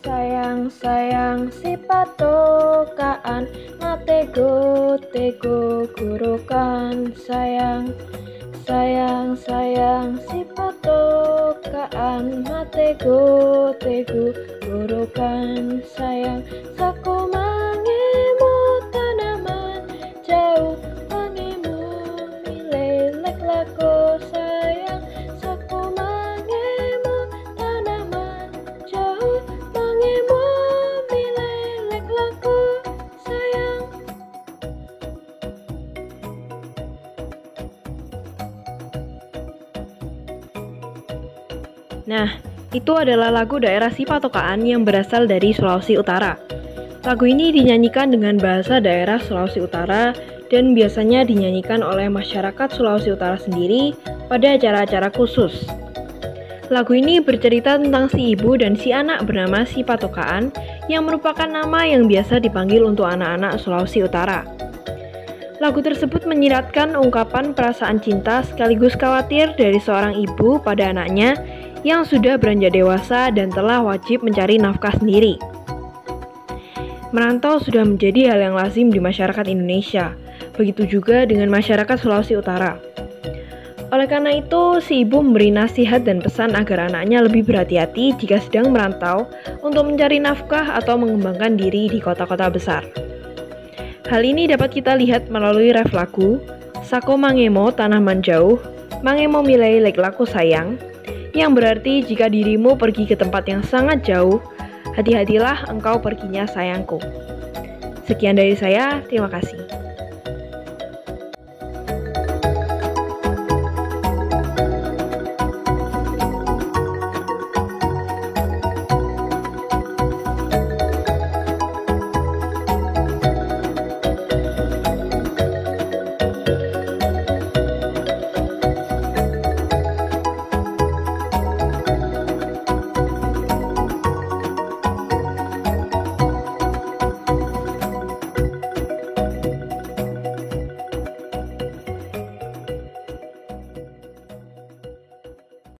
sayang sayang si patokaan matego tego gurukan sayang sayang sayang si patokaan matego tego gurukan sayang saku Nah, itu adalah lagu daerah Sipatokaan yang berasal dari Sulawesi Utara. Lagu ini dinyanyikan dengan bahasa daerah Sulawesi Utara dan biasanya dinyanyikan oleh masyarakat Sulawesi Utara sendiri pada acara-acara khusus. Lagu ini bercerita tentang si ibu dan si anak bernama Si Patokaan yang merupakan nama yang biasa dipanggil untuk anak-anak Sulawesi Utara. Lagu tersebut menyiratkan ungkapan perasaan cinta sekaligus khawatir dari seorang ibu pada anaknya yang sudah beranjak dewasa dan telah wajib mencari nafkah sendiri. Merantau sudah menjadi hal yang lazim di masyarakat Indonesia, begitu juga dengan masyarakat Sulawesi Utara. Oleh karena itu, si ibu memberi nasihat dan pesan agar anaknya lebih berhati-hati jika sedang merantau untuk mencari nafkah atau mengembangkan diri di kota-kota besar. Hal ini dapat kita lihat melalui ref lagu Sako Mangemo Tanaman Jauh, Mangemo Milai Lek Laku Sayang, yang berarti jika dirimu pergi ke tempat yang sangat jauh, hati-hatilah engkau perginya sayangku. Sekian dari saya, terima kasih.